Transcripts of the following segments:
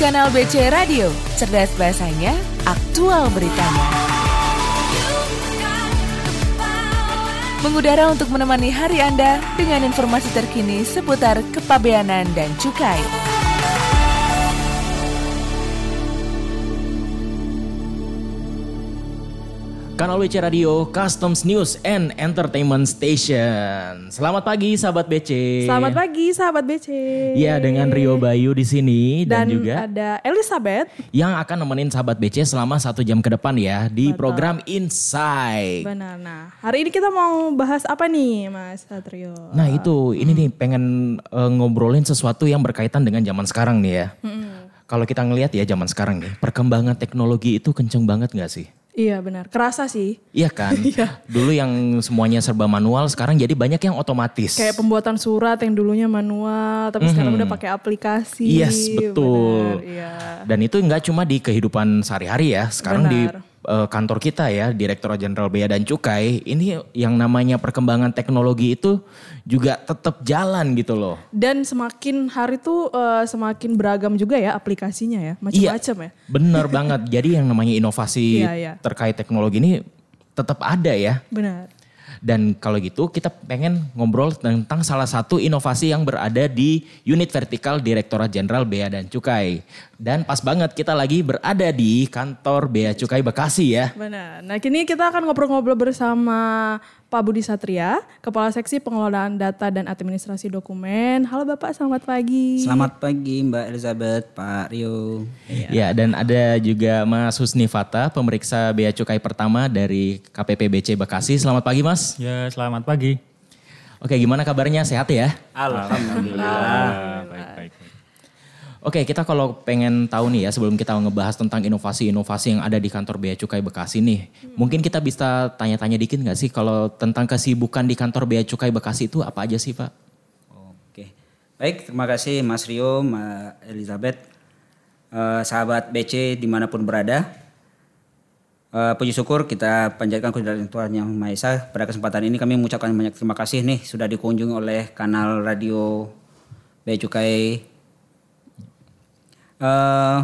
Kanal BC Radio, cerdas bahasanya, aktual beritanya. Mengudara untuk menemani hari Anda dengan informasi terkini seputar kepabeanan dan cukai. Kanal WC Radio, Customs News and Entertainment Station. Selamat pagi sahabat BC. Selamat pagi sahabat BC. Ya dengan Rio Bayu di sini dan, Dan juga ada Elizabeth. yang akan nemenin sahabat BC selama satu jam ke depan ya di program Insight. Benar. Nah, hari ini kita mau bahas apa nih, Mas Satrio? Nah itu, ini nih pengen eh, ngobrolin sesuatu yang berkaitan dengan zaman sekarang nih ya. Kalau kita ngelihat ya zaman sekarang nih, perkembangan teknologi itu kenceng banget gak sih? Iya benar, kerasa sih. Iya kan? Dulu yang semuanya serba manual, sekarang jadi banyak yang otomatis. Kayak pembuatan surat yang dulunya manual, tapi sekarang udah pakai aplikasi. Yes, betul. Benar, iya. Dan itu nggak cuma di kehidupan sehari-hari ya. Sekarang di Eh, kantor kita ya, Direktorat Jenderal Bea dan Cukai, ini yang namanya perkembangan teknologi itu juga tetap jalan gitu loh. Dan semakin hari tuh eh, semakin beragam juga ya aplikasinya ya, macam-macam ya. Bener banget. Jadi yang namanya inovasi Iya, iya. terkait teknologi ini tetap ada ya. Benar. Dan kalau gitu kita pengen ngobrol tentang salah satu inovasi yang berada di unit vertikal Direktorat Jenderal Bea dan Cukai. Dan pas banget kita lagi berada di kantor Bea Cukai Bekasi ya. Benar. Nah, kini kita akan ngobrol-ngobrol bersama Pak Budi Satria, Kepala Seksi Pengelolaan Data dan Administrasi Dokumen. Halo Bapak, selamat pagi. Selamat pagi Mbak Elizabeth, Pak Rio. Ya, dan ada juga Mas Husni Fata, pemeriksa Bea Cukai pertama dari KPPBC Bekasi. Selamat pagi Mas. Ya, selamat pagi. Oke, gimana kabarnya? Sehat ya? Alhamdulillah. baik, baik. Oke, kita kalau pengen tahu nih ya sebelum kita ngebahas tentang inovasi-inovasi yang ada di kantor Bea Cukai Bekasi nih. Mungkin kita bisa tanya-tanya dikit nggak sih kalau tentang kesibukan di kantor Bea Cukai Bekasi itu apa aja sih Pak? Oke. Baik, terima kasih Mas Rio, Mbak Elizabeth. Eh, sahabat BC di mana pun berada. Eh, puji syukur kita panjatkan kehadiran Tuhan Yang Maha Esa. Pada kesempatan ini kami mengucapkan banyak terima kasih nih sudah dikunjungi oleh kanal radio Bea Cukai. Eh,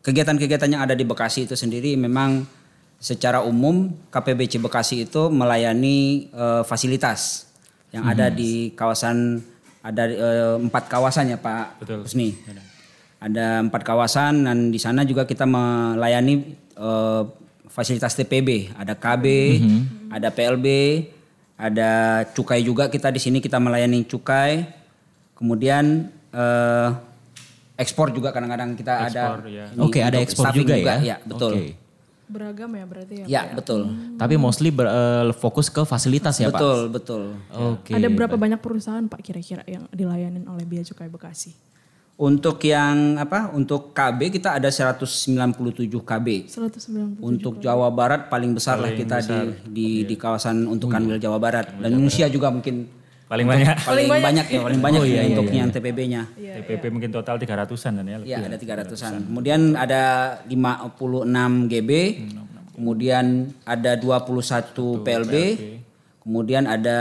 kegiatan-kegiatan yang ada di Bekasi itu sendiri memang secara umum KPBC Bekasi itu melayani eh, fasilitas yang ada di kawasan ada eh, empat kawasan ya Pak Betul. Husni. Ada empat kawasan dan di sana juga kita melayani eh, fasilitas TPB, ada KB, ada PLB, ada cukai juga kita di sini kita melayani cukai. Kemudian eh, ekspor juga kadang-kadang kita ada. Ya. Oke, ada untuk ekspor staffing juga, ya? Ya, betul. Oke. Beragam ya berarti ya. Ya, betul. Tapi mostly ber- eh, fokus ke fasilitas ya Pak? Betul, betul. Oke. Ada berapa banyak perusahaan Pak kira-kira yang dilayanin oleh Bea Cukai Bekasi? Untuk yang apa? Untuk KB kita ada 197 KB. 190. Untuk Jawa Barat paling besar lah kita di di di kawasan untuk Kanwil Jawa Barat dan Indonesia juga mungkin Paling banyak. paling, banyak ya paling banyak Oh, iya, ya iya, untuk iya. yang TPB-nya. TPP mungkin total 300-an dan ya. Ya, ada 300-an. Kemudian ada 56 GB, kemudian ada 21 PLB, kemudian ada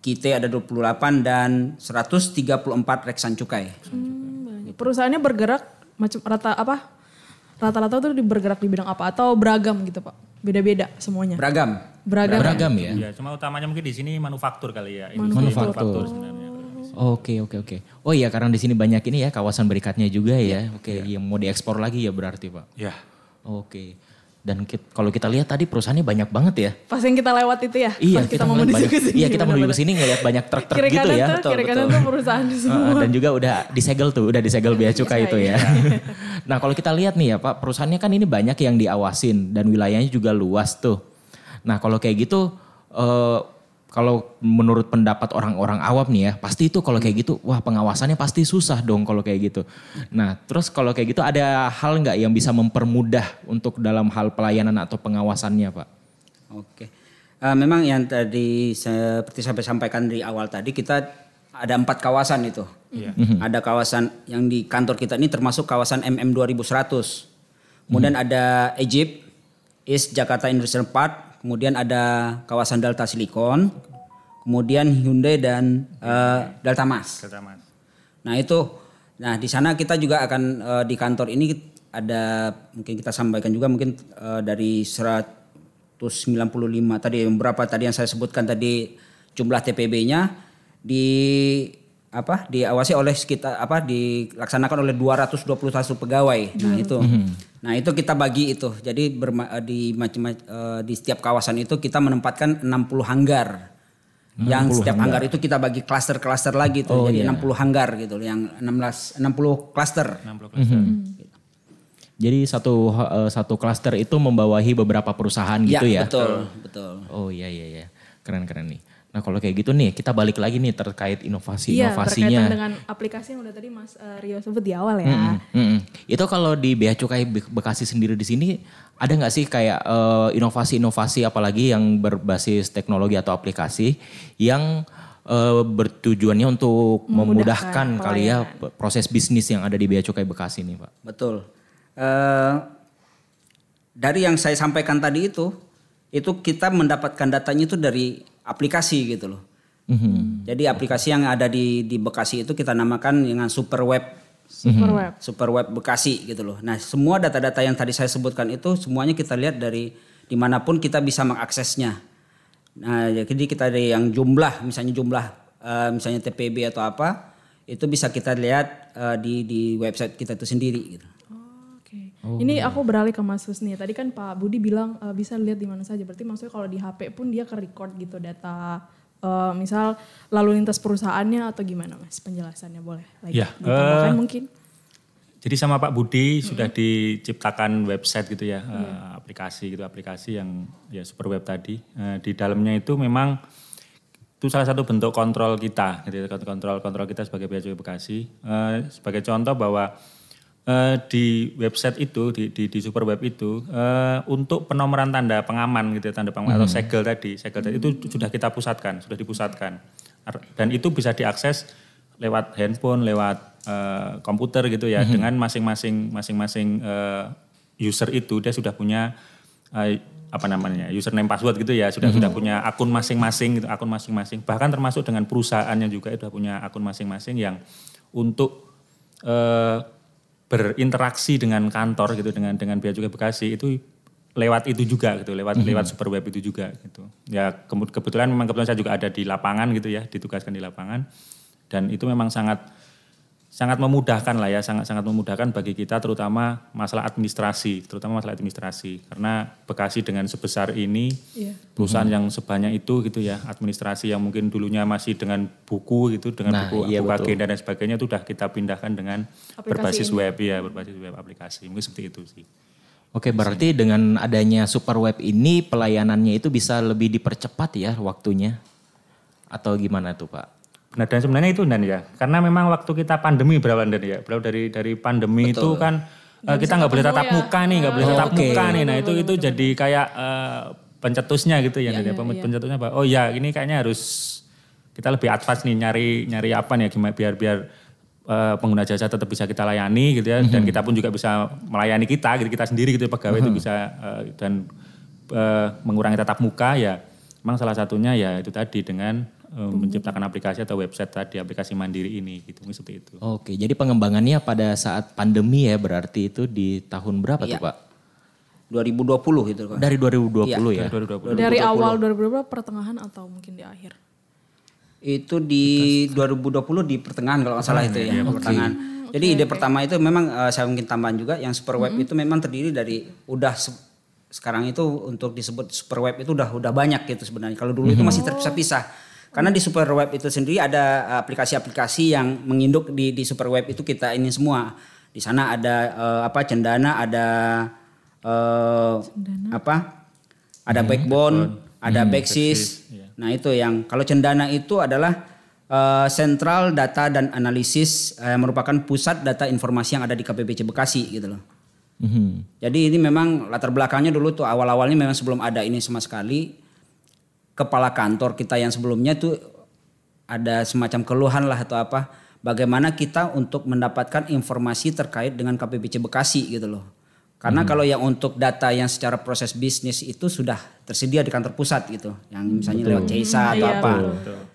KIT ada 28 dan 134 reksan cukai. Hmm, banyak. Perusahaannya bergerak macam rata apa? Rata-rata tuh di- bergerak di bidang apa atau beragam gitu Pak? Beda-beda semuanya. Beragam. Beragam. Beragam ya? Ya, cuma utamanya mungkin di sini manufaktur kali ya. Manufaktur. sebenarnya. Oke oke oke. Oh iya karena di sini banyak ini ya kawasan berikatnya juga ya. Oke yang mau diekspor lagi ya berarti Pak. Ya. Oke. Dan kalau kita lihat tadi perusahaannya banyak banget ya. Pas yang kita lewat itu ya? Iya Pas kita, mau ngeliat menuju banyak- ke sini. Iya kita menuju ke sini ngeliat banyak truk-truk gitu ya. tuh, kiri kanan tuh perusahaan di semua. Heeh, dan juga udah disegel tuh, udah disegel bea cukai itu ya. Iya. nah kalau kita lihat nih ya Pak, perusahaannya kan ini banyak yang diawasin dan wilayahnya juga luas tuh. Nah kalau kayak gitu, eh, kalau menurut pendapat orang-orang awam nih ya, pasti itu kalau kayak gitu, wah pengawasannya pasti susah dong kalau kayak gitu. Nah terus kalau kayak gitu ada hal nggak yang bisa mempermudah untuk dalam hal pelayanan atau pengawasannya Pak? Oke. Eh, memang yang tadi seperti sampai sampaikan di awal tadi kita ada empat kawasan itu. Ada kawasan yang di kantor kita ini termasuk kawasan MM 2100. Kemudian ada Egypt, East Jakarta Industrial Park, kemudian ada kawasan Delta Silicon, kemudian Hyundai dan eh, Delta Mas. Kata Mas. Nah itu Nah di sana kita juga akan eh, di kantor ini ada mungkin kita sampaikan juga mungkin eh, dari 195 tadi berapa tadi yang saya sebutkan tadi jumlah TPB-nya di apa diawasi oleh sekitar apa dilaksanakan oleh 221 pegawai. Nah itu, nah itu kita bagi itu. Jadi berma, eh, di macam eh, di setiap kawasan itu kita menempatkan 60 hanggar. Yang setiap hanggar. itu kita bagi klaster-klaster lagi tuh. Jadi 60 hanggar gitu. Yang 16 60 klaster. 60 klaster. Jadi satu eh, satu klaster itu membawahi beberapa perusahaan gitu ya. betul, betul. Oh iya iya iya. Keren keren nih. Nah kalau kayak gitu nih kita balik lagi nih terkait Iya, inovasi-inovasinya. berkaitan dengan aplikasi yang udah tadi Mas eh, Rio sebut di awal ya. Mm-mm. Itu kalau di Bea Cukai Be- Bekasi sendiri di sini ada nggak sih kayak eh, inovasi-inovasi apalagi yang berbasis teknologi atau aplikasi yang eh, bertujuannya untuk memudahkan, kali ya proses bisnis yang ada di Bea Cukai Bekasi nih Pak. Betul. Eh, dari yang saya sampaikan tadi itu, itu kita mendapatkan datanya itu dari aplikasi gitu loh. Jadi aplikasi yang ada di di Bekasi itu kita namakan dengan Super Web Super web. Super Web Bekasi gitu loh. Nah semua data-data yang tadi saya sebutkan itu semuanya kita lihat dari di mana pun kita bisa mengaksesnya. Nah jadi kita dari yang jumlah misalnya jumlah eh, misalnya TPB atau apa itu bisa kita lihat eh, di di website kita itu sendiri gitu. Oke. Ini aku beralih ke Mas Husni. Tadi kan Pak Budi bilang eh, bisa lihat di mana saja. Berarti maksudnya kalau di HP pun dia ke record gitu data eh, misal lalu lintas perusahaannya atau gimana Mas? Penjelasannya boleh lagi Ya, eh, mungkin. Jadi sama Pak Budi sudah diciptakan website gitu ya, eh, aplikasi gitu, aplikasi yang ya super web tadi. Eh, di dalamnya itu memang itu salah satu bentuk kontrol kita, gitu ya, kontrol kontrol kita sebagai Bea Cukai Bekasi. Eh, sebagai contoh bahwa eh, di website itu, di, di, di super web itu, eh, untuk penomoran tanda pengaman gitu, ya, tanda pengaman atau segel tadi, segel tadi itu sudah kita pusatkan, sudah dipusatkan, dan itu bisa diakses lewat handphone, lewat eh, komputer gitu ya, dengan masing-masing masing-masing eh, user itu dia sudah punya eh, apa namanya username password gitu ya, sudah sudah punya akun masing-masing gitu, akun masing-masing, bahkan termasuk dengan perusahaannya juga sudah punya akun masing-masing yang untuk eh, berinteraksi dengan kantor gitu dengan dengan Bea Cukai Bekasi itu lewat itu juga gitu lewat lewat super web itu juga gitu. Ya kebetulan memang kebetulan saya juga ada di lapangan gitu ya ditugaskan di lapangan. Dan itu memang sangat sangat memudahkan lah ya sangat sangat memudahkan bagi kita terutama masalah administrasi terutama masalah administrasi karena Bekasi dengan sebesar ini Iya. perusahaan yang sebanyak itu gitu ya administrasi yang mungkin dulunya masih dengan buku gitu dengan Nah, buku iya buku betul. agenda dan sebagainya itu sudah kita pindahkan dengan Aplikasi berbasis ini. web ya berbasis web aplikasi mungkin seperti itu sih Oke, berarti dengan adanya super web ini pelayanannya itu bisa lebih dipercepat ya waktunya? Atau gimana tuh Pak? Nah dan sebenarnya itu Dan ya, karena memang waktu kita pandemi berapa Dan ya, berapa dari dari pandemi itu kan eh, kita nggak boleh tatap ya. muka nih, nggak boleh tatap Oke. muka nih. Nah itu itu jadi kayak eh, pencetusnya gitu ya, Dan ya. Pem- pencetusnya bahwa oh ya ini kayaknya harus kita lebih advance nih nyari nyari apa nih ya, gimana biar biar eh, pengguna jasa tetap bisa kita layani gitu ya, dan kita pun juga bisa melayani kita, gitu kita sendiri gitu pegawai itu bisa eh, dan eh, mengurangi tatap muka ya. Memang salah satunya ya itu tadi dengan eh, menciptakan aplikasi atau website tadi aplikasi mandiri ini gitu mungkin seperti itu. Oke, jadi pengembangannya pada saat pandemi ya berarti itu di tahun berapa Iya. tuh Pak? 2020 itu kan. Dari 2020 Iya, ya? 2020. Dari awal 2020 pertengahan atau mungkin di akhir? Itu di 2020 di pertengahan kalau nggak salah itu ya, pertengahan. Jadi ide pertama itu memang eh, saya mungkin tambahan juga yang super web itu memang terdiri dari udah se- sekarang itu untuk disebut super web itu udah udah banyak gitu sebenarnya. Kalau dulu itu masih terpisah-pisah. Karena di super web itu sendiri ada eh, aplikasi-aplikasi yang menginduk di di super web itu kita ini semua. Di sana ada eh, apa cendana, ada eh, apa? Ada backbone, ada backsis. Nah, itu yang kalau cendana itu adalah eh, sentral data dan analisis eh, merupakan pusat data informasi yang ada di KPBC Bekasi gitu loh. Mhm. Jadi ini memang latar belakangnya dulu tuh awal-awalnya memang sebelum ada ini sama sekali kepala kantor kita yang sebelumnya tuh ada semacam keluhan lah atau apa bagaimana kita untuk mendapatkan informasi terkait dengan KPBC Bekasi gitu loh. Karena kalau yang untuk data yang secara proses bisnis itu sudah tersedia di kantor pusat gitu, yang misalnya lewat CISA atau Iya, apa.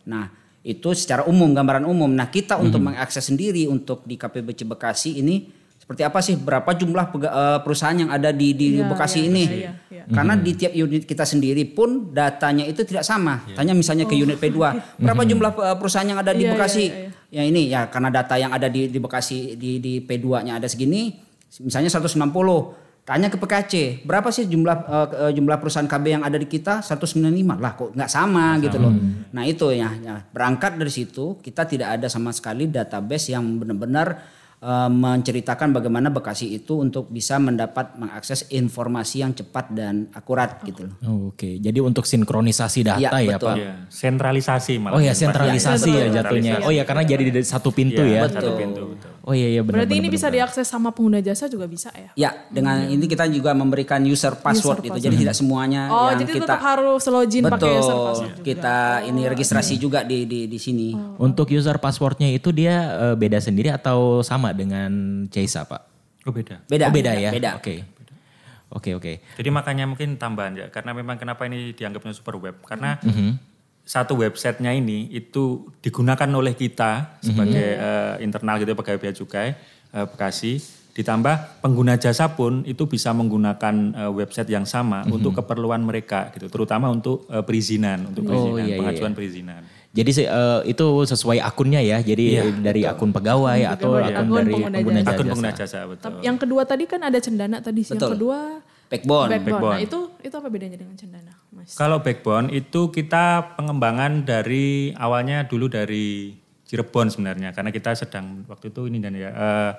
Nah, itu secara umum gambaran umum. Nah kita untuk mengakses sendiri untuk di KPBC Bekasi ini seperti apa sih berapa jumlah eh, perusahaan yang ada di di Iya, Bekasi iya, ini? iya, iya. Karena di tiap unit kita sendiri pun datanya itu tidak sama. Tanya misalnya ke unit P2, berapa jumlah eh, perusahaan yang ada di Iya, Bekasi? iya, Ya ini ya karena data yang ada di di Bekasi di di P2-nya ada segini, misalnya 190. Tanya ke PKC, berapa sih jumlah eh, jumlah perusahaan KB yang ada di kita? 195. Lah kok nggak sama gitu loh. Nah, itu ya, ya berangkat dari situ kita tidak ada sama sekali database yang benar-benar eh, menceritakan bagaimana Bekasi itu untuk bisa mendapat mengakses informasi yang cepat dan akurat gitu loh. Oh, Oke, jadi untuk sinkronisasi data Iya, ya betul. Pak? Iya, sentralisasi malah. Oh ya sentralisasi Iya, ya betul. jatuhnya. Oh ya karena jadi di satu pintu Iya, ya. Satu pintu. betul. Oh iya iya benar. Berarti ini benar, bisa benar. diakses sama pengguna jasa juga bisa ya? Ya, dengan ini kita juga memberikan user password gitu. Jadi tidak semuanya Oh, yang jadi kita tetap harus login pakai user betul password juga. kita ini registrasi juga di di di sini. Untuk user passwordnya itu dia eh, beda sendiri atau sama dengan Caisa Pak? Oh beda. Beda. Oh, beda ya. Beda. Oke. Oke oke. Jadi makanya mungkin tambahan ya, karena memang kenapa ini dianggapnya super web, karena Mhm. satu websitenya ini itu digunakan oleh kita sebagai eh, internal gitu pegawai bea cukai eh, Bekasi, ditambah pengguna jasa pun itu bisa menggunakan eh, website yang sama untuk keperluan mereka gitu, terutama untuk eh, perizinan, untuk perizinan, iya, iya, pengajuan perizinan. Jadi eh, itu sesuai akunnya ya. Jadi Iya, dari akun pegawai atau pegawai, akun akun dari pengguna pengguna jasa. Akun pengguna jasa betul. Tapi yang kedua tadi kan ada cendana tadi sih. Yang Betul. kedua Backbone. backbone. Backbone. Nah, itu itu apa bedanya dengan cendana, Mas? Kalau backbone itu kita pengembangan dari awalnya dulu dari Cirebon sebenarnya karena kita sedang waktu itu ini dan ya eh,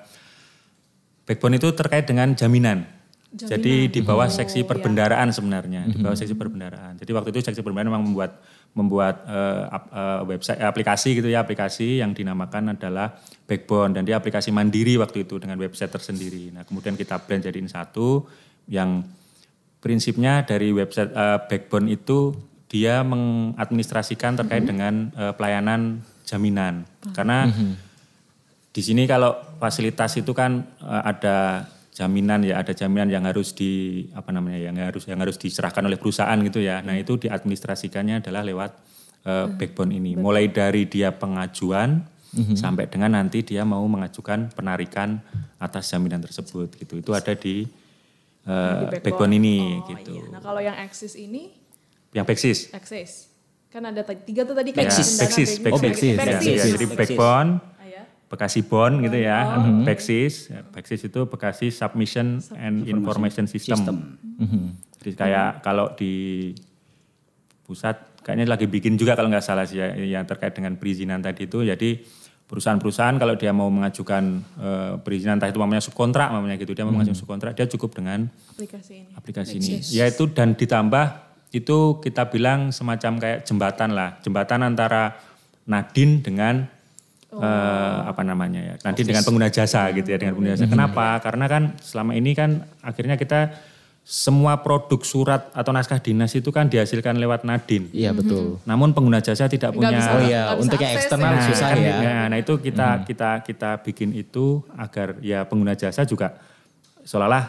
backbone itu terkait dengan jaminan. Jadi di bawah seksi perbendaraan sebenarnya, di bawah seksi perbendaraan. Jadi waktu itu seksi perbendaraan memang membuat membuat eh, ap- eh, website aplikasi gitu ya, aplikasi yang dinamakan adalah backbone. Dan dia aplikasi mandiri waktu itu dengan website tersendiri. Nah, kemudian kita blend jadiin satu yang prinsipnya dari website eh, backbone itu dia mengadministrasikan terkait dengan eh, pelayanan jaminan. Karena di sini kalau fasilitas itu kan eh, ada jaminan ya, ada jaminan yang harus di apa namanya yang harus yang harus diserahkan oleh perusahaan gitu ya. Nah, itu diadministrasikannya adalah lewat eh, backbone ini. Mulai dari dia pengajuan sampai dengan nanti dia mau mengajukan penarikan atas jaminan tersebut gitu. Itu ada di eh, backbone. ini Oh, gitu. iya. Nah, kalau yang Axis ini Yang Backsis. Axis. Kan ada tiga tuh tadi kan backbone. Oh, Backsis. Ya, ya, jadi backbone. Bekasi Bon gitu ya, Backsis. Ya, Backsis itu Bekasi Submission and Information System. Jadi kayak kalau di pusat kayaknya lagi bikin juga kalau nggak salah sih ya, yang terkait dengan perizinan tadi itu. Jadi perusahaan-perusahaan kalau dia mau mengajukan eh, perizinan entah itu namanya subkontrak namanya gitu, dia mau mengajukan subkontrak, dia cukup dengan aplikasi ini. aplikasi ini. Yaitu dan ditambah itu kita bilang semacam kayak jembatan lah, jembatan antara Nadin dengan eh, apa namanya ya, Nadin dengan pengguna jasa gitu ya, dengan pengguna jasa. Kenapa? Karena kan selama ini kan akhirnya kita semua produk surat atau naskah dinas itu kan dihasilkan lewat Nadin. Iya betul. Namun pengguna jasa tidak Nggak punya bisa- Oh iya, untuk yang eksternal ya. susah kan, ya. ya, Nah itu kita kita kita bikin itu agar ya pengguna jasa juga seolah-olah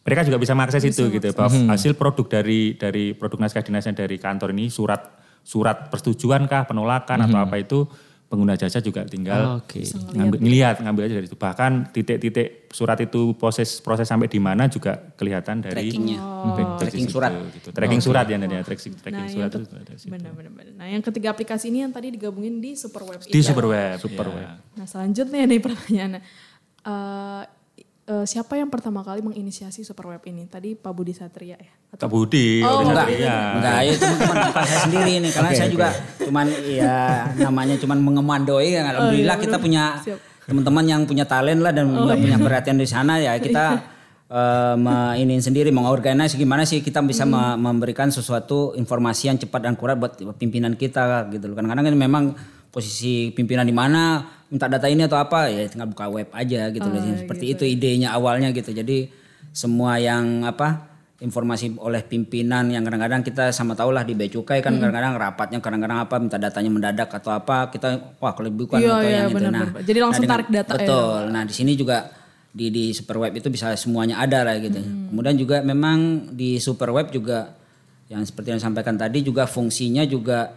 mereka juga bisa mengakses itu gitu bahwa hasil produk dari dari produk naskah dinasnya dari kantor ini surat surat persetujuan kah penolakan atau apa itu pengguna jasa juga tinggal Oke. ngambil ngelihat ngambil aja dari itu bahkan titik-titik surat itu proses proses sampai di mana juga kelihatan dari Trackingnya. back- back Tracking situ, surat. gitu. tracking surat ya dan ya tracking, tracking Nah, surat yang itu situ. Benar, benar, benar. Nah, yang ketiga aplikasi ini yang tadi digabungin di Superweb di ini. superweb superweb Nah, selanjutnya nih pertanyaannya. Eh, eh, siapa yang pertama kali menginisiasi Superweb ini? Tadi Pak Budi Satria ya? Kak Budi, Oh, Budi enggak. Satria. Enggak, ya teman-teman bukan saya sendiri nih karena saya juga cuman ya namanya cuman mengemandoi kan. Alhamdulillah kita punya teman-teman yang punya talent lah dan juga punya perhatian di sana ya kita eh ini sendiri mengorganize gimana sih kita bisa me- memberikan sesuatu informasi yang cepat dan akurat buat pimpinan kita gitu loh. Kadang-kadang kan memang posisi pimpinan di mana minta data ini atau apa ya tinggal buka web aja gitu loh. Seperti itu idenya awalnya gitu. Jadi semua yang apa informasi oleh pimpinan yang kadang-kadang kita sama tahu lah di Bea Cukai kan kadang-kadang rapatnya kadang-kadang apa minta datanya mendadak atau apa kita wah kalau bukan Iya, atau iya, yang itu benar, nah. Jadi langsung dengan- tarik data ya. betul nah di sini juga di di superweb itu bisa semuanya ada lah gitu kemudian juga memang di superweb juga yang seperti yang disampaikan tadi juga fungsinya juga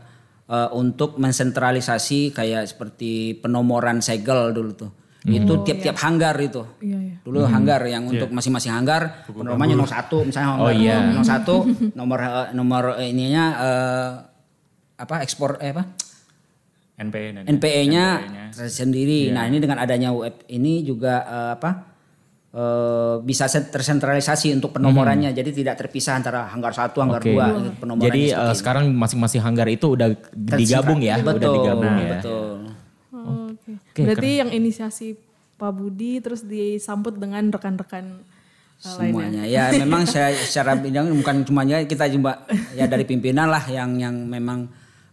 eh, untuk mensentralisasi kayak seperti penomoran segel dulu tuh. Itu tiap-tiap hanggar itu. Iya, iya. Dulu hanggar yang untuk masing-masing hanggar nomornya nomor satu misalnya Oh, hanggar iya. nomor satu nomor eh, nomor ininya eh, apa ekspor eh, apa NPE dan NPE-nya NPE-nya. tersendiri. Nah ini dengan adanya web ini juga eh, apa eh, bisa se- tersentralisasi untuk penomorannya. Jadi tidak terpisah antara hanggar satu, hanggar Oke. dua. gitu, penomorannya Jadi eh, ini. sekarang masing-masing hanggar itu udah digabung ya, betul, udah digabung ya. Betul. Oh, Oke. Oke, Berarti yang inisiasi Pak Budi terus disambut dengan rekan-rekan uh, lainnya. semuanya ya memang saya secara bidang bukan cuma ya kita juga ya dari pimpinan lah yang yang memang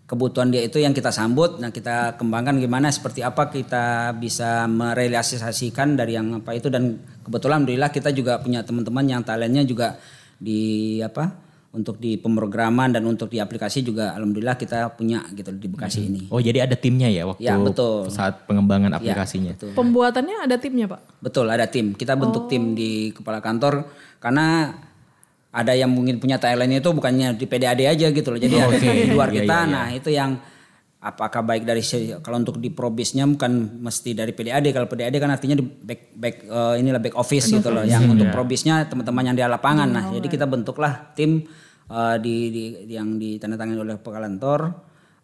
kebutuhan dia itu yang kita sambut nah kita kembangkan gimana seperti apa kita bisa merealisasikan dari yang apa itu dan kebetulan alhamdulillah kita juga punya teman-teman yang talentnya juga di apa untuk di pemrograman dan untuk di aplikasi juga alhamdulillah kita punya gitu di Bekasi ini Oh jadi ada timnya ya waktu Ya, betul. saat pengembangan Ya, aplikasinya. betul. Pembuatannya ada timnya Pak? Betul, ada tim. Kita bentuk tim di kepala kantor karena ada yang mungkin punya talentnya itu bukannya di PDAD aja gitu loh. Jadi ada Oke. di luar Iya, kita. iya, iya. Nah, itu yang apakah baik dari si- kalau untuk di probisnya bukan mesti dari PDAD. Kalau PDAD kan artinya di back back eh, inilah back office gitu loh. Yang untuk probisnya teman-teman yang di lapangan. Nah, jadi kita bentuklah tim eh, di, di yang ditandatangani oleh kepala kantor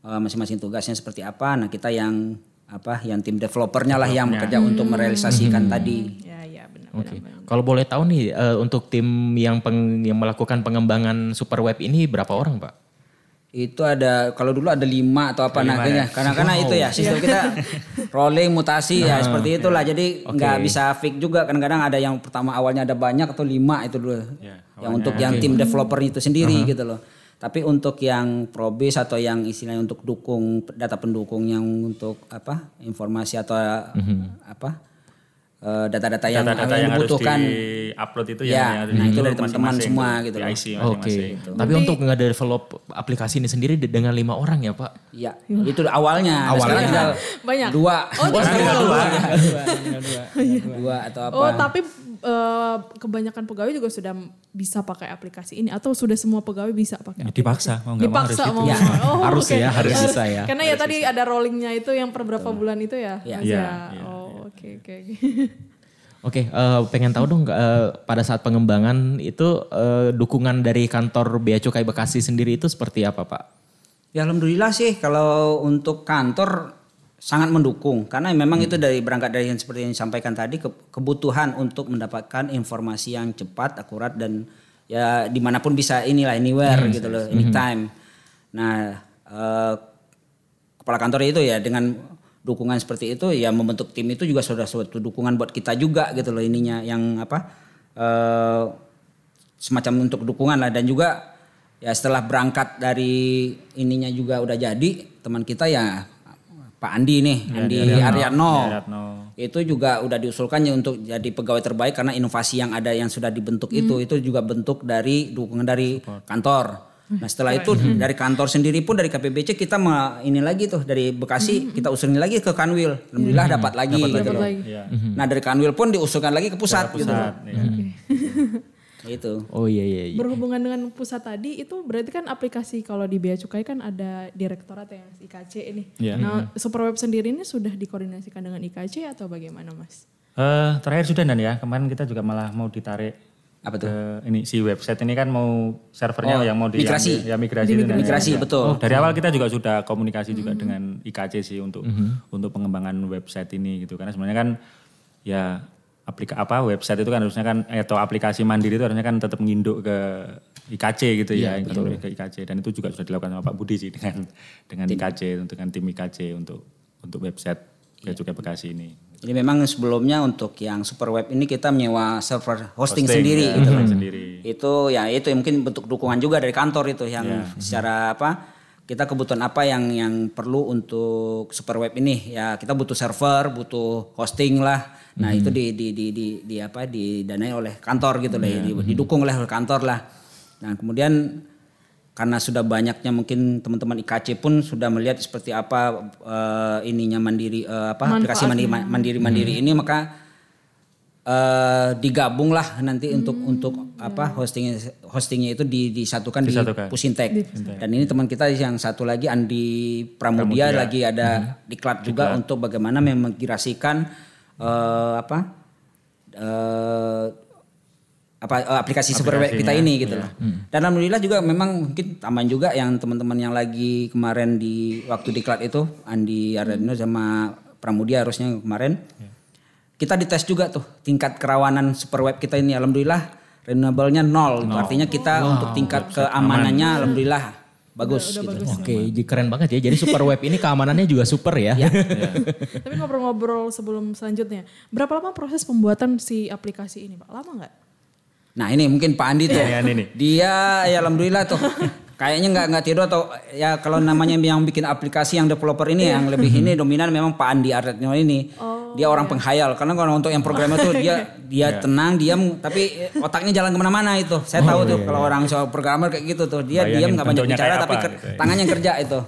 eh, masing-masing tugasnya seperti apa. Nah, kita yang apa yang tim developernya lah yang bekerja untuk merealisasikan tadi. Ya, ya benar. Oke. Kalau boleh tahu nih eh, untuk tim yang peng- yang melakukan pengembangan super web ini berapa orang, Pak? Itu ada kalau dulu ada lima atau apa nah kayaknya. karena karena itu ya sistem kita rolling mutasi ya seperti itulah. Jadi nggak bisa fix juga. Kadang-kadang ada yang pertama awalnya ada banyak atau lima itu dulu. Ya, yang untuk yang tim developer itu sendiri gitu loh. Tapi untuk yang probis atau yang istilahnya untuk dukung data pendukung yang untuk apa informasi atau apa eh, data-data yang, Data-data yang yang harus dibutuhkan di-upload itu Ya, yang harus nah itu dari teman-teman masing-masing semua gitu di loh. Oke. masing-masing. Tapi untuk nge-develop aplikasi ini sendiri de- dengan lima orang ya, Pak? Iya, itu awalnya. Nah, Awalnya. Sekarang tinggal Banyak. dua. Oh, Dua, tinggal dua, dua. dua, dua, dua atau apa? Oh, tapi eh, kebanyakan pegawai juga sudah bisa pakai aplikasi ini atau sudah semua pegawai bisa pakai? Ya, dipaksa, mau nggak mau harus Dipaksa gitu. mau. Ya, Oh, harus oke. ya, harus bisa ya. Karena ya tadi ada rollingnya itu yang per berapa bulan itu ya? Iya. Iya, ya? Oke oke oke. Oke, eh, pengen tahu dong eh, pada saat pengembangan itu eh, dukungan dari kantor Bea Cukai Bekasi sendiri itu seperti apa, Pak? Ya alhamdulillah sih kalau untuk kantor sangat mendukung karena memang itu dari berangkat dari yang seperti yang disampaikan tadi ke- kebutuhan untuk mendapatkan informasi yang cepat, akurat dan ya di mana pun bisa inilah anywhere gitu loh, anytime. Nah eh, kepala kantor itu ya dengan dukungan seperti itu ya membentuk tim itu juga sudah suatu dukungan buat kita juga gitu loh ininya yang apa eh, semacam untuk dukungan lah. Dan juga ya setelah berangkat dari ininya juga udah jadi teman kita ya Pak Andi nih Andi Ariano Ariatno. itu juga udah diusulkannya untuk jadi pegawai terbaik karena inovasi yang ada yang sudah dibentuk itu itu juga bentuk dari dukungan dari kantor. Nah setelah itu dari kantor sendiri pun dari KPBC kita ini lagi tuh dari Bekasi kita usulin lagi ke Kanwil. Alhamdulillah dapat lagi gitu Dapat loh. lagi. Iya. Nah dari Kanwil pun diusulkan lagi ke pusat, gitu loh. Pusat, ya. Itu. Oh iya iya. iya. Berhubungan dengan pusat tadi itu berarti kan aplikasi kalau di Bea Cukai kan ada direktorat ya IKC ini. Iya. Nah, Superweb sendiri ini sudah dikoordinasikan dengan IKC atau bagaimana, Mas? Eh, terakhir sudah dan ya kemarin kita juga malah mau ditarik Apa tuh? ke ini si website ini kan mau servernya Oh, yang mau diambil- migrasi. ya migrasi itu Dan- Migrasi ya. betul. Oh, dari awal kita juga sudah komunikasi juga dengan IKC sih untuk untuk pengembangan website ini gitu karena sebenarnya kan ya aplika apa website itu kan harusnya kan eh, atau aplikasi mandiri itu harusnya kan tetap nginduk ke IKC gitu ya gitu, ke IKC dan itu juga sudah dilakukan sama Pak Budi sih dengan dengan IKC dengan tim IKC untuk untuk website Bea Cukai Bekasi ini. Jadi memang sebelumnya untuk yang super web ini kita menyewa server hosting, Hosting, sendiri ya, gitu hosting sendiri. Itu ya itu yang mungkin bentuk dukungan juga dari kantor itu yang secara apa kita kebutuhan apa yang yang perlu untuk super web ini ya kita butuh server, butuh hosting lah. Nah, itu di di di di, di apa didanai oleh kantor gitu lah, di- didukung oleh kantor lah. Nah, kemudian karena sudah banyaknya mungkin teman-teman IKC pun sudah melihat seperti apa eh, ininya mandiri eh, apa aplikasi mandiri mandiri mandiri ini. Maka eh, digabung lah nanti untuk untuk apa hostingnya hostingnya itu di, disatukan, Disatukan. di Pusintek. Dan ini teman kita yang satu lagi Andi Pramudia, lagi ada diklat juga untuk bagaimana memigrasikan eh, apa eh, apa eh, aplikasi super web kita ini gitu loh. Dan alhamdulillah juga memang mungkin tambahan juga yang teman-teman yang lagi kemarin di waktu diklat itu Andi Ardano sama Pramudia harusnya kemarin kita dites juga tuh tingkat kerawanan super web kita ini alhamdulillah renewable-nya nol. Itu Artinya kita untuk tingkat keamanannya alhamdulillah bagus gitu. Oke, jadi keren banget ya. Jadi super web ini keamanannya juga super ya. Tapi ngobrol-ngobrol sebelum selanjutnya, berapa lama proses pembuatan si aplikasi ini, Pak? Lama nggak? Nah ini mungkin Pak Andi tuh. Iya, ini. Dia ya alhamdulillah tuh. Kayaknya nggak nggak tidur atau ya kalau namanya yang bikin aplikasi yang developer ini yang lebih ini dominan memang Pak Andi Arretno ini. dia orang penghayal karena kalau untuk yang programmer tuh dia dia tenang diam tapi otaknya jalan ke mana-mana itu. Saya tahu tuh kalau orang soal programmer kayak gitu tuh dia Bayangin diam nggak banyak bicara tapi apa gitu ya. tangannya kerja itu.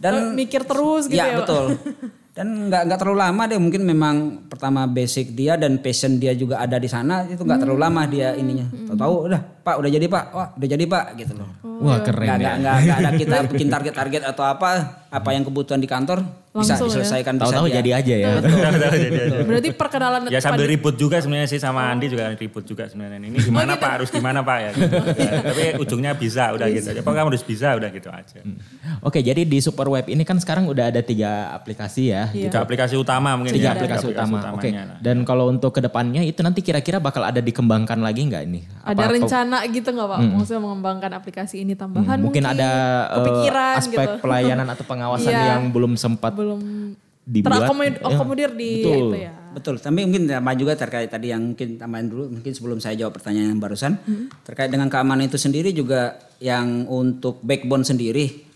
Dan Oh, mikir terus gitu ya, ya Pak? betul. Dan nggak nggak terlalu lama deh mungkin memang pertama basic dia dan passion dia juga ada di sana itu nggak terlalu lama dia ininya. Tahu-tahu udah Pak udah jadi Pak, wah udah jadi Pak gitu loh. Wah keren Nggak, ya. nggak, nggak ada kita bikin target-target atau apa, apa yang kebutuhan di kantor bisa Langsung ya? diselesaikan bisa Tahu-tahu jadi aja ya. Berarti perkenalan Ya sambil ribut juga sebenarnya sih sama Andi juga ribut juga sebenarnya. Ini gimana Pak harus gimana Pak ya. gitu. Ya, Tapi ujungnya bisa udah gitu. Ya, Pokoknya harus bisa udah gitu aja. Oke, jadi di super web ini kan sekarang udah ada tiga aplikasi ya. Iya. Tiga aplikasi utama mungkin Tiga ya. aplikasi utama. Oke. lah. Dan kalau untuk ke depannya itu nanti kira-kira bakal ada dikembangkan lagi nggak ini? ada Apa- gitu nggak Pak? Maksudnya mengembangkan aplikasi ini tambahan Hmm, mungkin, ada eh, kepikiran aspek gitu. pelayanan atau pengawasan Iya. yang belum sempat belum dibuat. terakomodir Ya, di betul. itu ya. Betul, tapi mungkin tambahan juga terkait tadi yang mungkin tambahan dulu, mungkin sebelum saya jawab pertanyaan yang barusan, terkait dengan keamanan itu sendiri juga yang untuk backbone sendiri,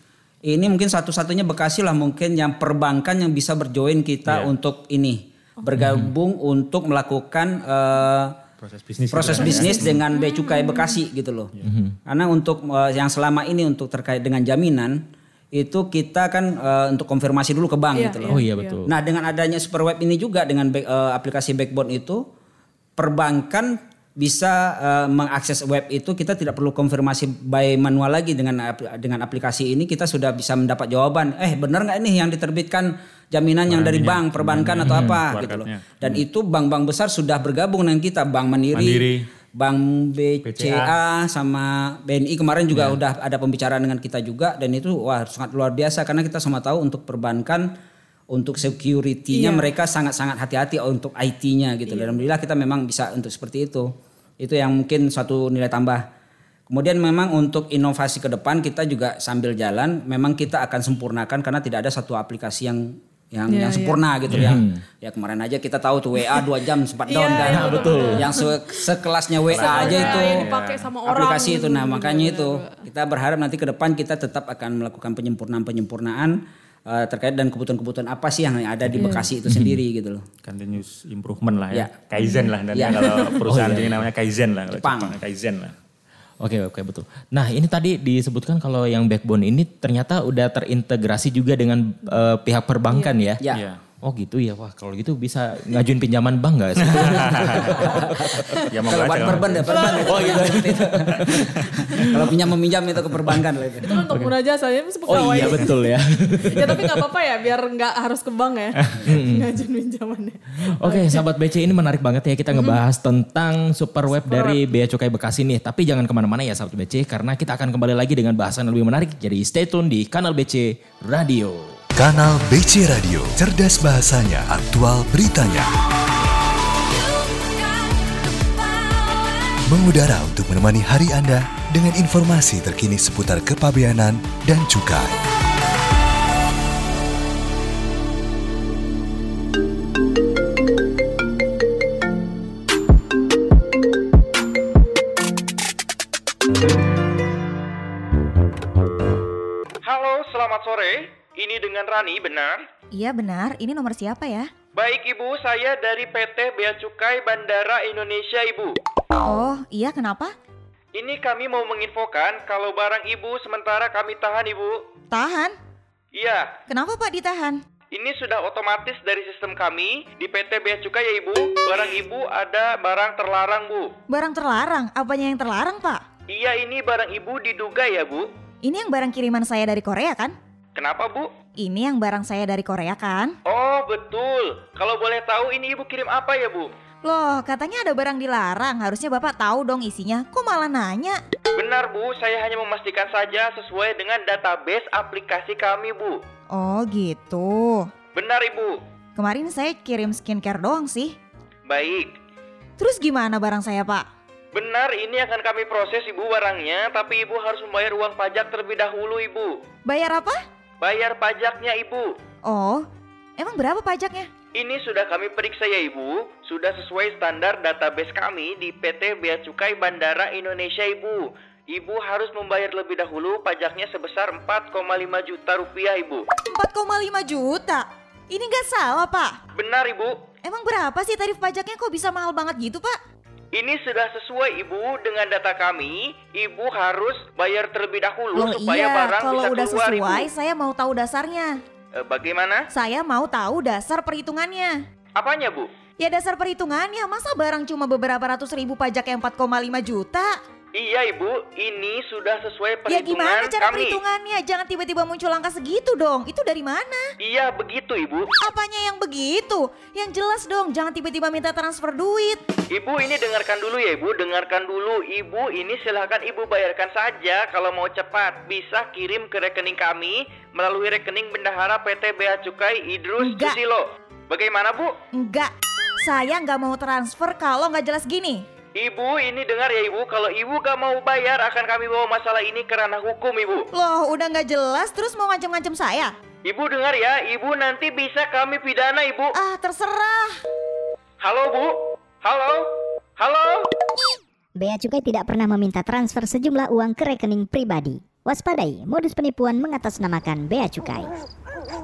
ini mungkin satu-satunya Bekasi lah mungkin yang perbankan yang bisa berjoin kita untuk ini bergabung untuk melakukan eh, Proses bisnis. proses gitu ya. bisnis dengan bea cukai Bekasi gitu loh. Karena untuk eh, yang selama ini untuk terkait dengan jaminan itu kita kan eh, untuk konfirmasi dulu ke bank Iya, gitu loh. Oh iya betul. Nah dengan adanya super web ini juga dengan back- eh, aplikasi Backbone itu perbankan bisa eh, mengakses web itu kita tidak perlu konfirmasi by manual lagi dengan dengan aplikasi ini. Kita sudah bisa mendapat jawaban eh benar nggak ini yang diterbitkan jaminan yang dari bank perbankan atau apa? gitu. loh dan itu bank-bank besar sudah bergabung dengan kita. Bank Mandiri, Mandiri. Bank BCA sama BNI kemarin juga udah ada pembicaraan dengan kita juga. Dan itu wah sangat luar biasa. Karena kita semua tahu untuk perbankan untuk security-nya mereka sangat-sangat hati-hati untuk IT-nya gitu. Dan alhamdulillah kita memang bisa untuk seperti itu. Itu yang mungkin suatu nilai tambah. Kemudian memang untuk inovasi ke depan kita juga sambil jalan memang kita akan sempurnakan karena tidak ada satu aplikasi yang yang yang sempurna gitu ya. Ya kemarin aja kita tahu tuh WA 2 jam sempat down Iya, kan. iya, betul. Yang se- sekelasnya WA aja itu yang dipakai sama orang aplikasi itu. gitu. Nah, makanya itu kita berharap nanti ke depan kita tetap akan melakukan penyempurnaan-penyempurnaan eh, terkait dan kebutuhan-kebutuhan apa sih yang ada di Bekasi itu sendiri gitu loh. Continuous improvement lah ya. Ya. Kaizen lah. Dan Ya. kalau perusahaan ini namanya Kaizen lah. Kalau Jepang. Jepang, Kaizen lah. Oke oke betul. Nah ini tadi disebutkan kalau yang backbone ini ternyata udah terintegrasi juga dengan eh, pihak perbankan ya. Ya. Iya. Oh gitu ya wah kalau gitu bisa ngajuin pinjaman bank nggak sih? Ya mau Kalau perban ya perban. Oh iya. Kalau pinjam meminjam itu ke perbankan lah itu. Itu untuk murah jasa ya Oh iya betul ya. ya tapi nggak apa-apa ya biar nggak harus ke bank ya ngajin pinjamannya. Oke, sahabat BC ini menarik banget ya kita ngebahas tentang super web dari Bea Cukai Bekasi nih. Tapi jangan ke mana-mana ya sahabat BC karena kita akan kembali lagi dengan bahasan yang lebih menarik. Jadi stay tune di kanal BC Radio. Kanal BC Radio, cerdas bahasanya, aktual beritanya. Mengudara untuk menemani hari Anda dengan informasi terkini seputar kepabeanan dan cukai. Halo, selamat sore. Ini dengan Rani, benar? Iya benar, ini nomor siapa ya? Baik Ibu, saya dari PT Bea Cukai Bandara Indonesia Ibu. Oh, iya kenapa? Ini kami mau menginfokan kalau barang Ibu sementara kami tahan Ibu. Tahan? Iya, Kenapa Pak ditahan? Ini sudah otomatis dari sistem kami di PT Bea Cukai ya Ibu. Barang Ibu ada barang terlarang Bu. Barang terlarang? Apanya yang terlarang, Pak? Iya ini barang Ibu diduga ya Bu. Ini yang barang kiriman saya dari Korea kan? Kenapa Bu? Ini yang barang saya dari Korea kan? Oh betul. Kalau boleh tahu ini Ibu kirim apa ya Bu? Loh, katanya ada barang dilarang. Harusnya Bapak tahu dong isinya. Kok malah nanya? Benar Bu, saya hanya memastikan saja sesuai dengan database aplikasi kami Bu. Oh gitu. Benar Ibu. Kemarin saya kirim skincare doang sih. Baik. Terus gimana barang saya, Pak? Benar ini akan kami proses Ibu barangnya, tapi Ibu harus membayar uang pajak terlebih dahulu Ibu. Bayar apa? Bayar pajaknya Ibu. Oh, emang berapa pajaknya? Ini sudah kami periksa ya Ibu, sudah sesuai standar database kami di PT Bea Cukai Bandara Indonesia Ibu. Ibu harus membayar lebih dahulu pajaknya sebesar 4,5 juta rupiah Ibu. 4,5 juta? Ini nggak salah, Pak. Benar Ibu, Emang berapa sih tarif pajaknya kok bisa mahal banget gitu, Pak? Ini sudah sesuai Ibu dengan data kami. Ibu harus bayar terlebih dahulu Loh supaya iya, barang kalau bisa udah keluar sesuai, Ibu. saya mau tahu dasarnya. Eh, bagaimana? Saya mau tahu dasar perhitungannya. Apanya Bu? Ya dasar perhitungannya, masa barang cuma beberapa ratus ribu pajak yang 4,5 juta? Iya Ibu, ini sudah sesuai Ya perhitungan gimana cara kami. perhitungannya? Jangan tiba-tiba muncul angka segitu dong. Itu dari mana? Iya begitu Ibu. Apanya yang begitu? Yang jelas dong, jangan tiba-tiba minta transfer duit. Ibu ini dengarkan dulu ya Ibu, dengarkan dulu. Ibu ini silahkan Ibu bayarkan saja kalau mau cepat. Bisa kirim ke rekening kami melalui rekening bendahara PT Bea Cukai Idrus Enggak. Susilo. Bagaimana Bu? Enggak, saya nggak mau transfer kalau nggak jelas gini. Ibu ini dengar ya Ibu, kalau Ibu gak mau bayar akan kami bawa masalah ini ke ranah hukum Ibu. Loh, udah nggak jelas terus mau ngancem-ngancem saya? Ibu dengar ya, Ibu nanti bisa kami pidana Ibu. Ah, terserah. Halo Bu? Halo? Halo? Bea Cukai tidak pernah meminta transfer sejumlah uang ke rekening pribadi. Waspadai, modus penipuan mengatasnamakan Bea Cukai.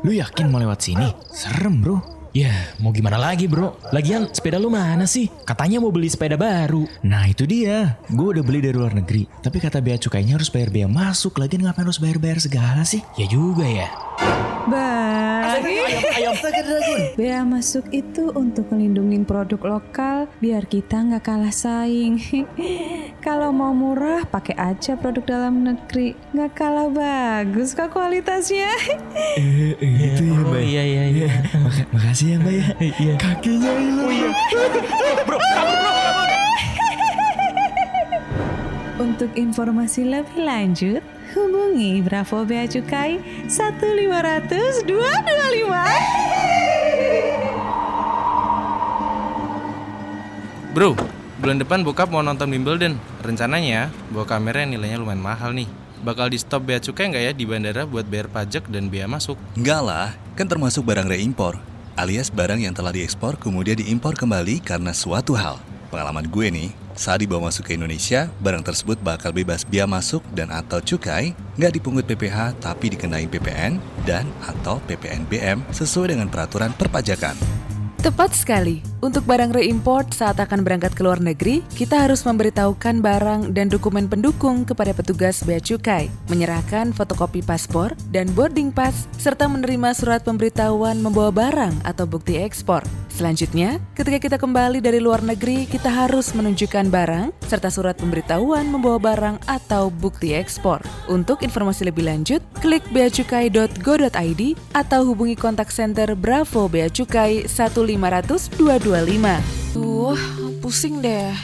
Lu yakin mau lewat sini? Serem bro. Ya, mau gimana lagi bro? Lagian sepeda lu mana sih? Katanya mau beli sepeda baru. Nah itu dia, gue udah beli dari luar negeri. Tapi kata bea cukainya harus bayar bea masuk. Lagian ngapain harus bayar-bayar segala sih? Ya juga ya. Baik. Bea masuk itu untuk melindungi produk lokal biar kita nggak kalah saing. Kalau mau murah pakai aja produk dalam negeri. Nggak kalah bagus kok kualitasnya. Eh, eh, gitu ya mbak. iya iya iya. Maka- makasih ya mbak ya. Iya. Kakinya hilang. Oh iya. Untuk informasi lebih lanjut, hubungi Bravo Bea Cukai 1500 225. Bro, bulan depan bokap mau nonton Wimbledon. Rencananya bawa kamera yang nilainya lumayan mahal nih. Bakal di stop bea cukai nggak ya di bandara buat bayar pajak dan bea masuk? Enggak lah, kan termasuk barang reimpor, alias barang yang telah diekspor kemudian diimpor kembali karena suatu hal. Pengalaman gue nih, saat dibawa masuk ke Indonesia, barang tersebut bakal bebas bea masuk dan atau cukai, nggak dipungut PPH tapi dikenai PPN dan atau PPNBM sesuai dengan peraturan perpajakan. Tepat sekali. Untuk barang reimport saat akan berangkat ke luar negeri, kita harus memberitahukan barang dan dokumen pendukung kepada petugas bea cukai, menyerahkan fotokopi paspor dan boarding pass, serta menerima surat pemberitahuan membawa barang atau bukti ekspor. Selanjutnya, ketika kita kembali dari luar negeri, kita harus menunjukkan barang serta surat pemberitahuan membawa barang atau bukti ekspor. Untuk informasi lebih lanjut, klik beacukai.go.id atau hubungi kontak center Bravo Bea Cukai 1500 225. Tuh, pusing deh.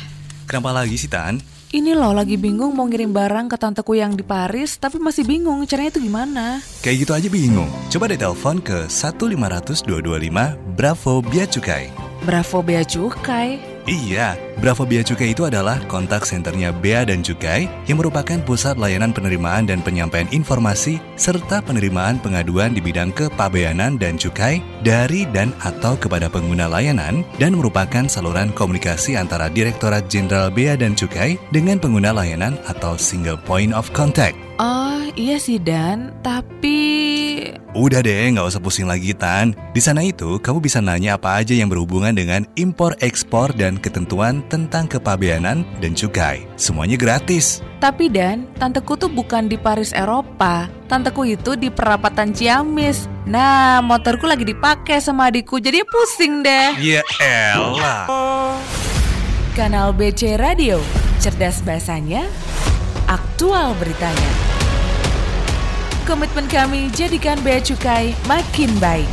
Kenapa lagi sih Tan? Ini loh lagi bingung mau ngirim barang ke tanteku yang di Paris, tapi masih bingung caranya itu gimana. Kayak gitu aja bingung? Coba deh telepon ke 1500225 Bravo Bea Cukai. Bravo Bea Cukai. Iya, Bravo Bea Cukai itu adalah kontak senternya Bea dan Cukai yang merupakan pusat layanan penerimaan dan penyampaian informasi serta penerimaan pengaduan di bidang kepabeanan dan cukai dari dan atau kepada pengguna layanan dan merupakan saluran komunikasi antara Direktorat Jenderal Bea dan Cukai dengan pengguna layanan atau single point of contact. Oh iya sih Dan, tapi... Udah deh, nggak usah pusing lagi Tan. Di sana itu kamu bisa nanya apa aja yang berhubungan dengan impor, ekspor, dan ketentuan tentang kepabeanan dan cukai. Semuanya gratis. Tapi Dan, tanteku tuh bukan di Paris, Eropa. Tanteku itu di perapatan Ciamis. Nah, motorku lagi dipakai sama adikku, jadi pusing deh. Ya elah. Kanal BC Radio, cerdas bahasanya, aktual beritanya. Komitmen kami jadikan Bea Cukai makin baik.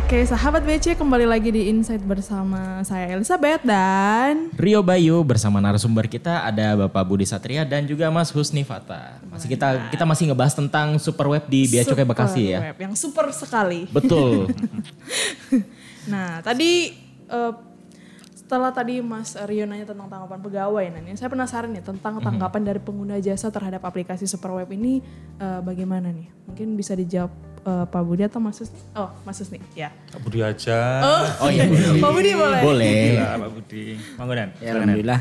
Oke, sahabat BC kembali lagi di Insight bersama saya Elizabeth dan Rio Bayu bersama narasumber kita ada Bapak Budi Satria dan juga Mas Husni Fata. Masih kita kita masih ngebahas tentang super web di Bea Cukai Bekasi ya. Web yang super sekali. Betul. nah, tadi uh, setelah tadi Mas Rio nanya tentang tanggapan pegawai, nanya, saya penasaran nih tentang tanggapan dari pengguna jasa terhadap aplikasi Super Web ini uh, bagaimana nih? Mungkin bisa dijawab uh, Pak Budi atau Mas Susni? Oh, Mas Susni, ya. Pak Budi aja. Oh, oh iya. Pak Budi boleh. Boleh. Ya, Pak Budi. Monggo Dan. Ya, alhamdulillah.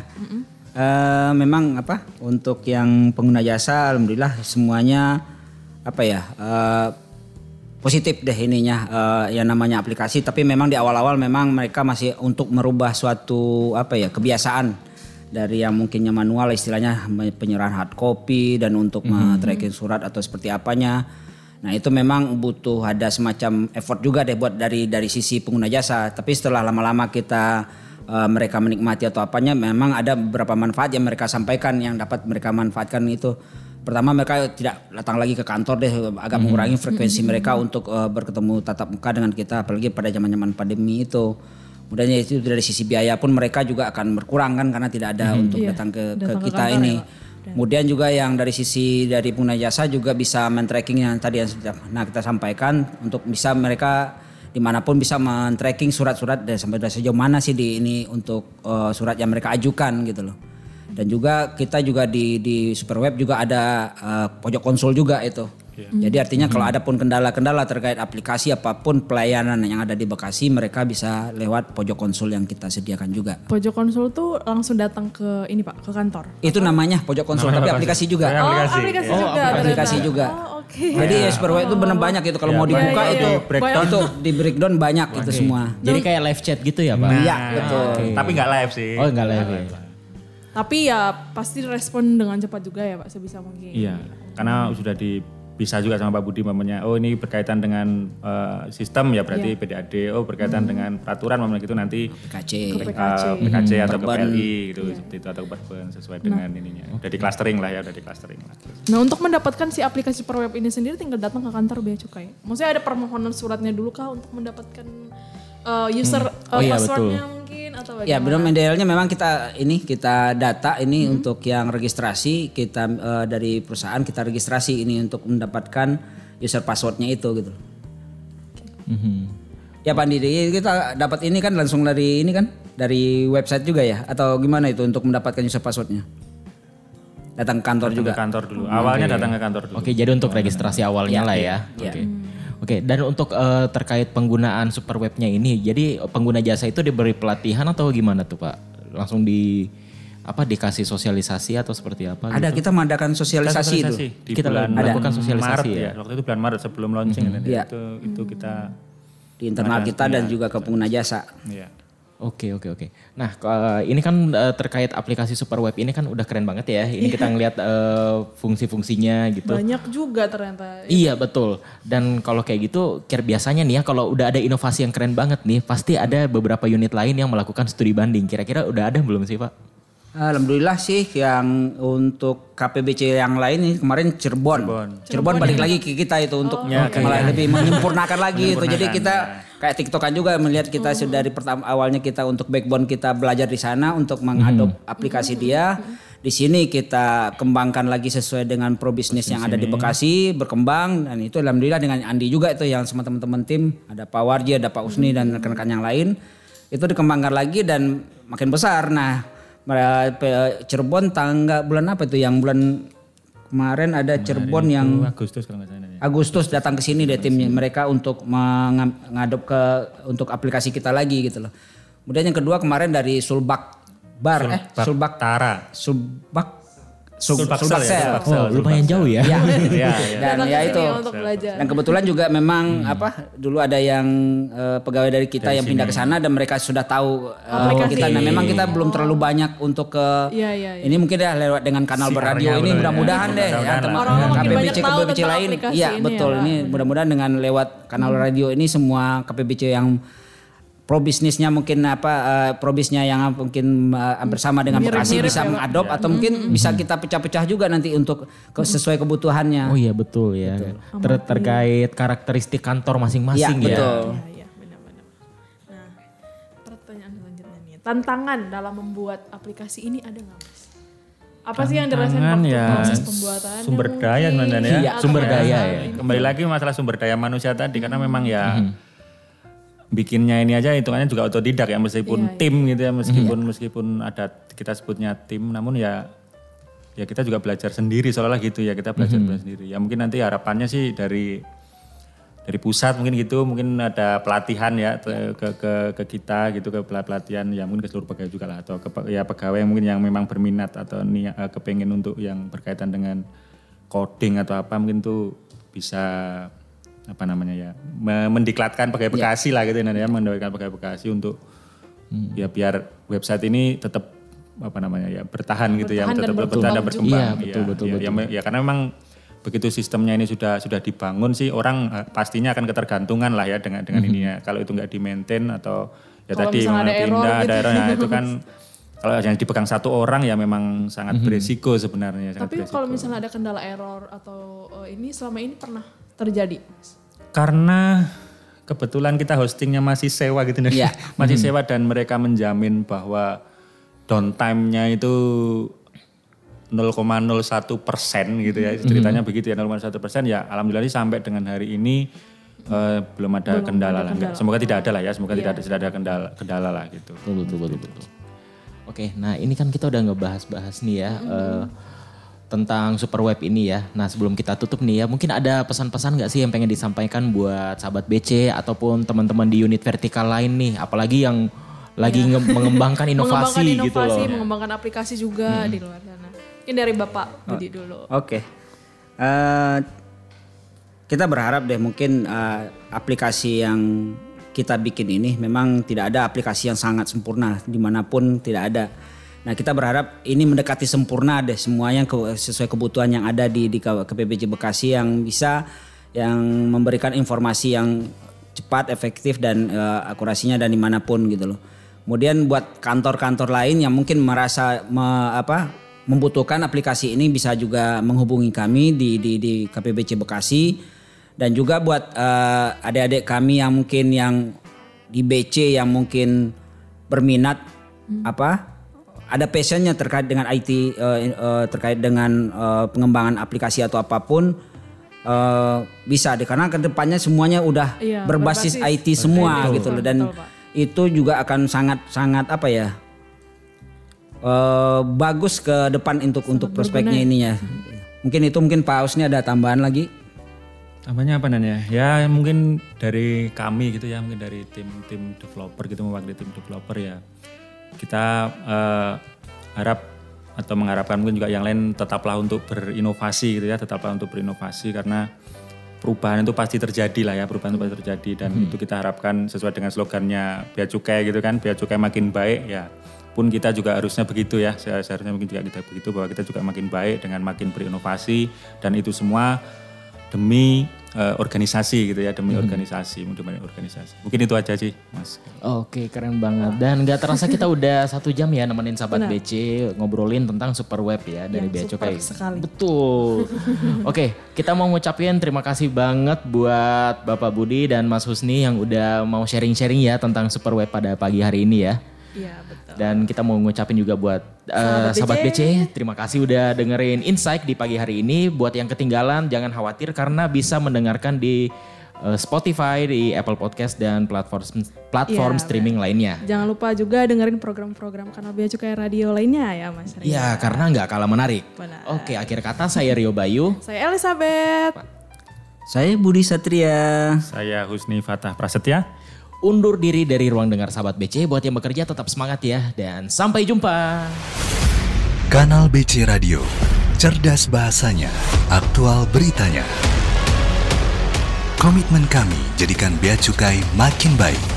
Uh, memang apa? Untuk yang pengguna jasa, alhamdulillah semuanya apa ya? Uh, positif deh ininya uh, yang namanya aplikasi. Tapi memang di awal-awal memang mereka masih untuk merubah suatu apa ya kebiasaan dari yang mungkinnya manual istilahnya penyerahan hard copy dan untuk mm -hmm. tracking surat atau seperti apanya. Nah itu memang butuh ada semacam effort juga deh buat dari dari sisi pengguna jasa. Tapi setelah lama-lama kita uh, mereka menikmati atau apanya memang ada beberapa manfaat yang mereka sampaikan yang dapat mereka manfaatkan itu pertama mereka tidak datang lagi ke kantor deh agak hmm. mengurangi frekuensi hmm. mereka untuk uh, berketemu tatap muka dengan kita apalagi pada zaman-zaman pandemi itu. Kemudian itu dari sisi biaya pun mereka juga akan berkurang kan karena tidak ada hmm. untuk iya, datang ke, datang ke kita ke ini. Ya, Kemudian juga yang dari sisi dari pengguna jasa juga bisa men-tracking yang tadi yang sudah nah kita sampaikan untuk bisa mereka di mana pun bisa men-tracking surat-surat dan sampai sejauh mana sih di ini untuk uh, surat yang mereka ajukan gitu loh. Dan juga kita juga di di Superweb juga ada uh, pojok konsul juga itu. Yeah. Jadi artinya kalau ada pun kendala-kendala terkait aplikasi apa pun pelayanan yang ada di Bekasi mereka bisa lewat pojok konsul yang kita sediakan juga. Pojok konsul tuh langsung datang ke ini Pak, ke kantor. Itu namanya pojok konsul tapi aplikasi juga. Oh, aplikasi, aplikasi oh, juga. Aplikasi juga. Oh, okay. Jadi ya Superweb itu benar banyak itu kalau yeah, mau dibuka yeah, itu yeah. breakdown itu di breakdown banyak okay. itu semua. Jadi kayak live chat gitu ya Pak? Iya, nah, betul. Okay. Tapi nggak live sih. Oh, nggak live. Ya. Tapi ya pasti respon dengan cepat juga ya Pak sebisa mungkin. Iya, karena sudah di bisa juga sama Pak Budi mamanya oh ini berkaitan dengan uh, sistem ya berarti yeah. PDAD oh berkaitan hmm. dengan peraturan mamanya gitu nanti PKC PKC, uh, PKC hmm. atau ke PLI gitu yeah. seperti itu atau Perben sesuai nah. dengan ininya udah di clustering lah ya udah di clustering lah. Nah untuk mendapatkan si aplikasi Perweb ini sendiri tinggal datang ke kantor Bea Cukai. Maksudnya ada permohonan suratnya dulu kah untuk mendapatkan uh, user hmm. oh, uh, iya, passwordnya betul atau bagaimana? Ya, belum idealnya memang kita ini kita data ini hmm. untuk yang registrasi kita uh, dari perusahaan kita registrasi ini untuk mendapatkan user passwordnya itu gitu. Hmm. Ya Pak Didi, kita dapat ini kan langsung dari ini kan dari website juga ya atau gimana itu untuk mendapatkan user passwordnya? Datang ke kantor datang juga. Ke kantor dulu. Awalnya okay. datang ke kantor dulu. Oke, jadi untuk registrasi awalnya ya, lah ya. ya. Oke. Okay. Hmm. Oke, dan untuk uh, terkait penggunaan super webnya ini, jadi pengguna jasa itu diberi pelatihan atau gimana tuh Pak? Langsung di apa dikasih sosialisasi atau seperti apa? Ada gitu? kita mengadakan sosialisasi, kita sosialisasi itu. Di kita bulan melakukan sosialisasi Maret, ya? ya. Waktu itu bulan Maret sebelum launching mm -hmm. ya. itu itu kita di internal kita dan ya, juga ke pengguna jasa. Iya. Oke oke oke. Nah ini kan uh, terkait aplikasi super web ini kan udah keren banget ya. Ini kita ngelihat uh, fungsi-fungsinya gitu. Banyak juga ternyata. Iya betul. Dan kalau kayak gitu, kira biasanya nih ya kalau udah ada inovasi yang keren banget nih, pasti ada beberapa unit lain yang melakukan studi banding. Kira-kira udah ada belum sih Pak? Alhamdulillah sih yang untuk KPBC yang lain ini kemarin Cirebon. Cirebon, Cirebon balik lagi ke kita itu untuk oh. ya, malah lebih menyempurnakan lagi itu. Jadi kita ya. kayak TikTokan juga melihat kita oh. sudah dari pertama awalnya kita untuk backbone kita belajar di sana untuk mengadop hmm. aplikasi dia. Di sini kita kembangkan lagi sesuai dengan pro bisnis yang ada di Bekasi berkembang dan itu alhamdulillah dengan Andi juga itu yang sama teman-teman tim ada Pak Warji, ada Pak Usni dan rekan-rekan yang lain itu dikembangkan lagi dan makin besar. Nah Cirebon tangga bulan apa itu yang bulan kemarin ada kemarin Cirebon yang Agustus kalau salah ya. Agustus datang ke sini deh timnya mereka untuk mengadop ke untuk aplikasi kita lagi gitu loh. Kemudian yang kedua kemarin dari Sulbak Bar Sulbak eh Sulbak Tara. Sulbak Sulbaksel ya. Sulbaksel, Oh, lumayan jauh ya. Iya. Iya, iya. Dan ya itu. belajar. Dan kebetulan juga memang apa dulu ada yang eh, pegawai dari kita Dari yang pindah sini. ke sana dan mereka sudah tahu eh, Aplikasi. kita. Nah, memang kita belum terlalu banyak untuk ke Iya, iya, iya. ini mungkin ya lewat dengan kanal Siarnya beradio ini ya. mudah-mudahan deh ya Mudah-mudahan teman lah. Orang-orang makin KPBC KPBC lain. Iya, ini ya, betul. Ini mudah-mudahan dengan lewat kanal radio ini semua KPBC yang pro bisnisnya mungkin apa eh, pro bisnisnya yang mungkin eh, hampir sama dengan Bekasi Mirip-mirip bisa ya, mengadop atau mungkin bisa kita pecah-pecah juga nanti untuk ke- sesuai kebutuhannya. Oh iya betul ya. Ter- terkait karakteristik kantor masing-masing Iya, ya. betul. Iya, benar-benar. Nah, pertanyaan selanjutnya nih. Tantangan dalam membuat aplikasi ini ada nggak mas? Apa sih yang dirasain waktu ya proses pembuatannya? sumber daya sebenarnya ya. Iya, sumber daya ya. Kembali lagi masalah sumber daya manusia tadi karena memang ya bikinnya ini aja hitungannya juga otodidak ya meskipun Iya, iya. tim gitu ya meskipun meskipun ada kita sebutnya tim namun ya ya kita juga belajar sendiri seolah gitu ya kita belajar belajar sendiri. Ya mungkin nanti harapannya sih dari dari pusat mungkin gitu mungkin ada pelatihan ya ke ke ke kita gitu ke pel- pelatihan ya mungkin ke seluruh pegawai juga lah atau ke ya pegawai yang mungkin yang memang berminat atau niat eh, kepengen untuk yang berkaitan dengan coding atau apa mungkin tuh bisa apa namanya ya me- mendiklatkan pegawai Bekasi lah gitu ya mendiklatkan pegawai Bekasi untuk ya biar website ini tetap apa namanya ya bertahan gitu ya Bertahan tetap bertahan dan berkembang. Iya, betul, Iya, betul, iya, betul. ya, ya karena memang begitu sistemnya ini sudah sudah dibangun sih orang eh, pastinya akan ketergantungan lah ya dengan dengan ini ya. Kalau itu nggak di maintain atau ya Kalau tadi memang ada error pindah gitu. ya itu kan kalau yang dipegang satu orang ya memang sangat beresiko sebenarnya sangat Tapi beresiko. kalau misalnya ada kendala error atau eh, ini selama ini pernah terjadi? Mas? Karena kebetulan kita hostingnya masih sewa gitu nih. Iya. masih sewa dan mereka menjamin bahwa downtime-nya itu 0,01 persen gitu ya. Ceritanya begitu ya 0,1 persen ya alhamdulillah sampai dengan hari ini eh, belum ada kendala lah. Enggak, Semoga tidak ada lah ya. Semoga tidak ada tidak ada kendala kendala lah gitu. Betul betul betul betul. Oke, nah ini kan kita udah ngebahas-bahas nih ya eh, tentang super web ini ya. Nah sebelum kita tutup nih ya, mungkin ada pesan-pesan nggak sih yang pengen disampaikan buat sahabat BC ataupun teman-teman di unit vertikal lain nih, apalagi yang lagi nge- mengembangkan inovasi, mengembangkan gitu inovasi, loh. mengembangkan aplikasi juga di luar sana. Mungkin dari Bapak Budi dulu. Oke. Eh, kita berharap deh mungkin eh, aplikasi yang kita bikin ini memang tidak ada aplikasi yang sangat sempurna di mana pun tidak ada. Nah kita berharap ini mendekati sempurna deh semuanya ke- sesuai kebutuhan yang ada di di KPBJ Bekasi yang bisa yang memberikan informasi yang cepat, efektif dan eh, akurasinya dan di mana pun gitu loh. Kemudian buat kantor-kantor lain yang mungkin merasa me- apa membutuhkan aplikasi ini bisa juga menghubungi kami di di di KPBC Bekasi dan juga buat eh, adik-adik kami yang mungkin yang di BC yang mungkin berminat apa ada passionnya terkait dengan IT eh, eh, terkait dengan eh, pengembangan aplikasi atau apa pun eh, bisa deh. Karena ke depannya semuanya udah Iya, berbasis, berbasis. IT semua Betul, gitu loh. Dan betul, Pak. itu juga akan sangat sangat apa ya eh, bagus ke depan untuk untuk prospeknya ini ya mungkin itu mungkin Pak Aus ini ada tambahan lagi? Tambahnya apa Nan ya? Ya mungkin dari kami gitu ya, mungkin dari tim-tim developer gitu mewakili tim developer ya. Kita eh, harap atau mengharapkan mungkin juga yang lain tetaplah untuk berinovasi gitu ya, tetaplah untuk berinovasi karena perubahan itu pasti terjadi lah ya, perubahan itu pasti terjadi dan itu kita harapkan sesuai dengan slogannya Bea Cukai gitu kan, Bea Cukai makin baik ya. Pun kita juga harusnya begitu ya, Se- seharusnya mungkin juga kita begitu bahwa kita juga makin baik dengan makin berinovasi dan itu semua demi eh, organisasi gitu ya, demi organisasi, demi organisasi. Mungkin itu aja sih, Mas. Oke keren banget dan nggak terasa kita udah satu jam ya nemenin sahabat Benar. BC ngobrolin tentang super web ya dari Yang Bea super Cukai. sekali. Betul. Oke kita mau ngucapin terima kasih banget buat Bapak Budi dan Mas Husni yang udah mau sharing-sharing ya tentang super web pada pagi hari ini ya. Iya betul. Dan kita mau ngucapin juga buat uh, Sahabat sahabat BC. BC, terima kasih udah dengerin Insight di pagi hari ini. Buat yang ketinggalan jangan khawatir karena bisa mendengarkan di uh, Spotify, di Apple Podcast dan platform platform Iya, streaming lainnya. Jangan lupa juga dengerin program-program kanal Bea Cukai Radio lainnya ya Mas Ria. Ya, karena nggak kalah menarik. Benar. Oke, akhir kata saya Rio Bayu. Saya Elizabeth. saya Budi Satria Saya Husni Fatah Prasetya undur diri dari ruang dengar sahabat BC. Buat yang bekerja tetap semangat ya dan sampai jumpa. Kanal BC Radio, cerdas bahasanya, aktual beritanya. Komitmen kami jadikan bea cukai makin baik.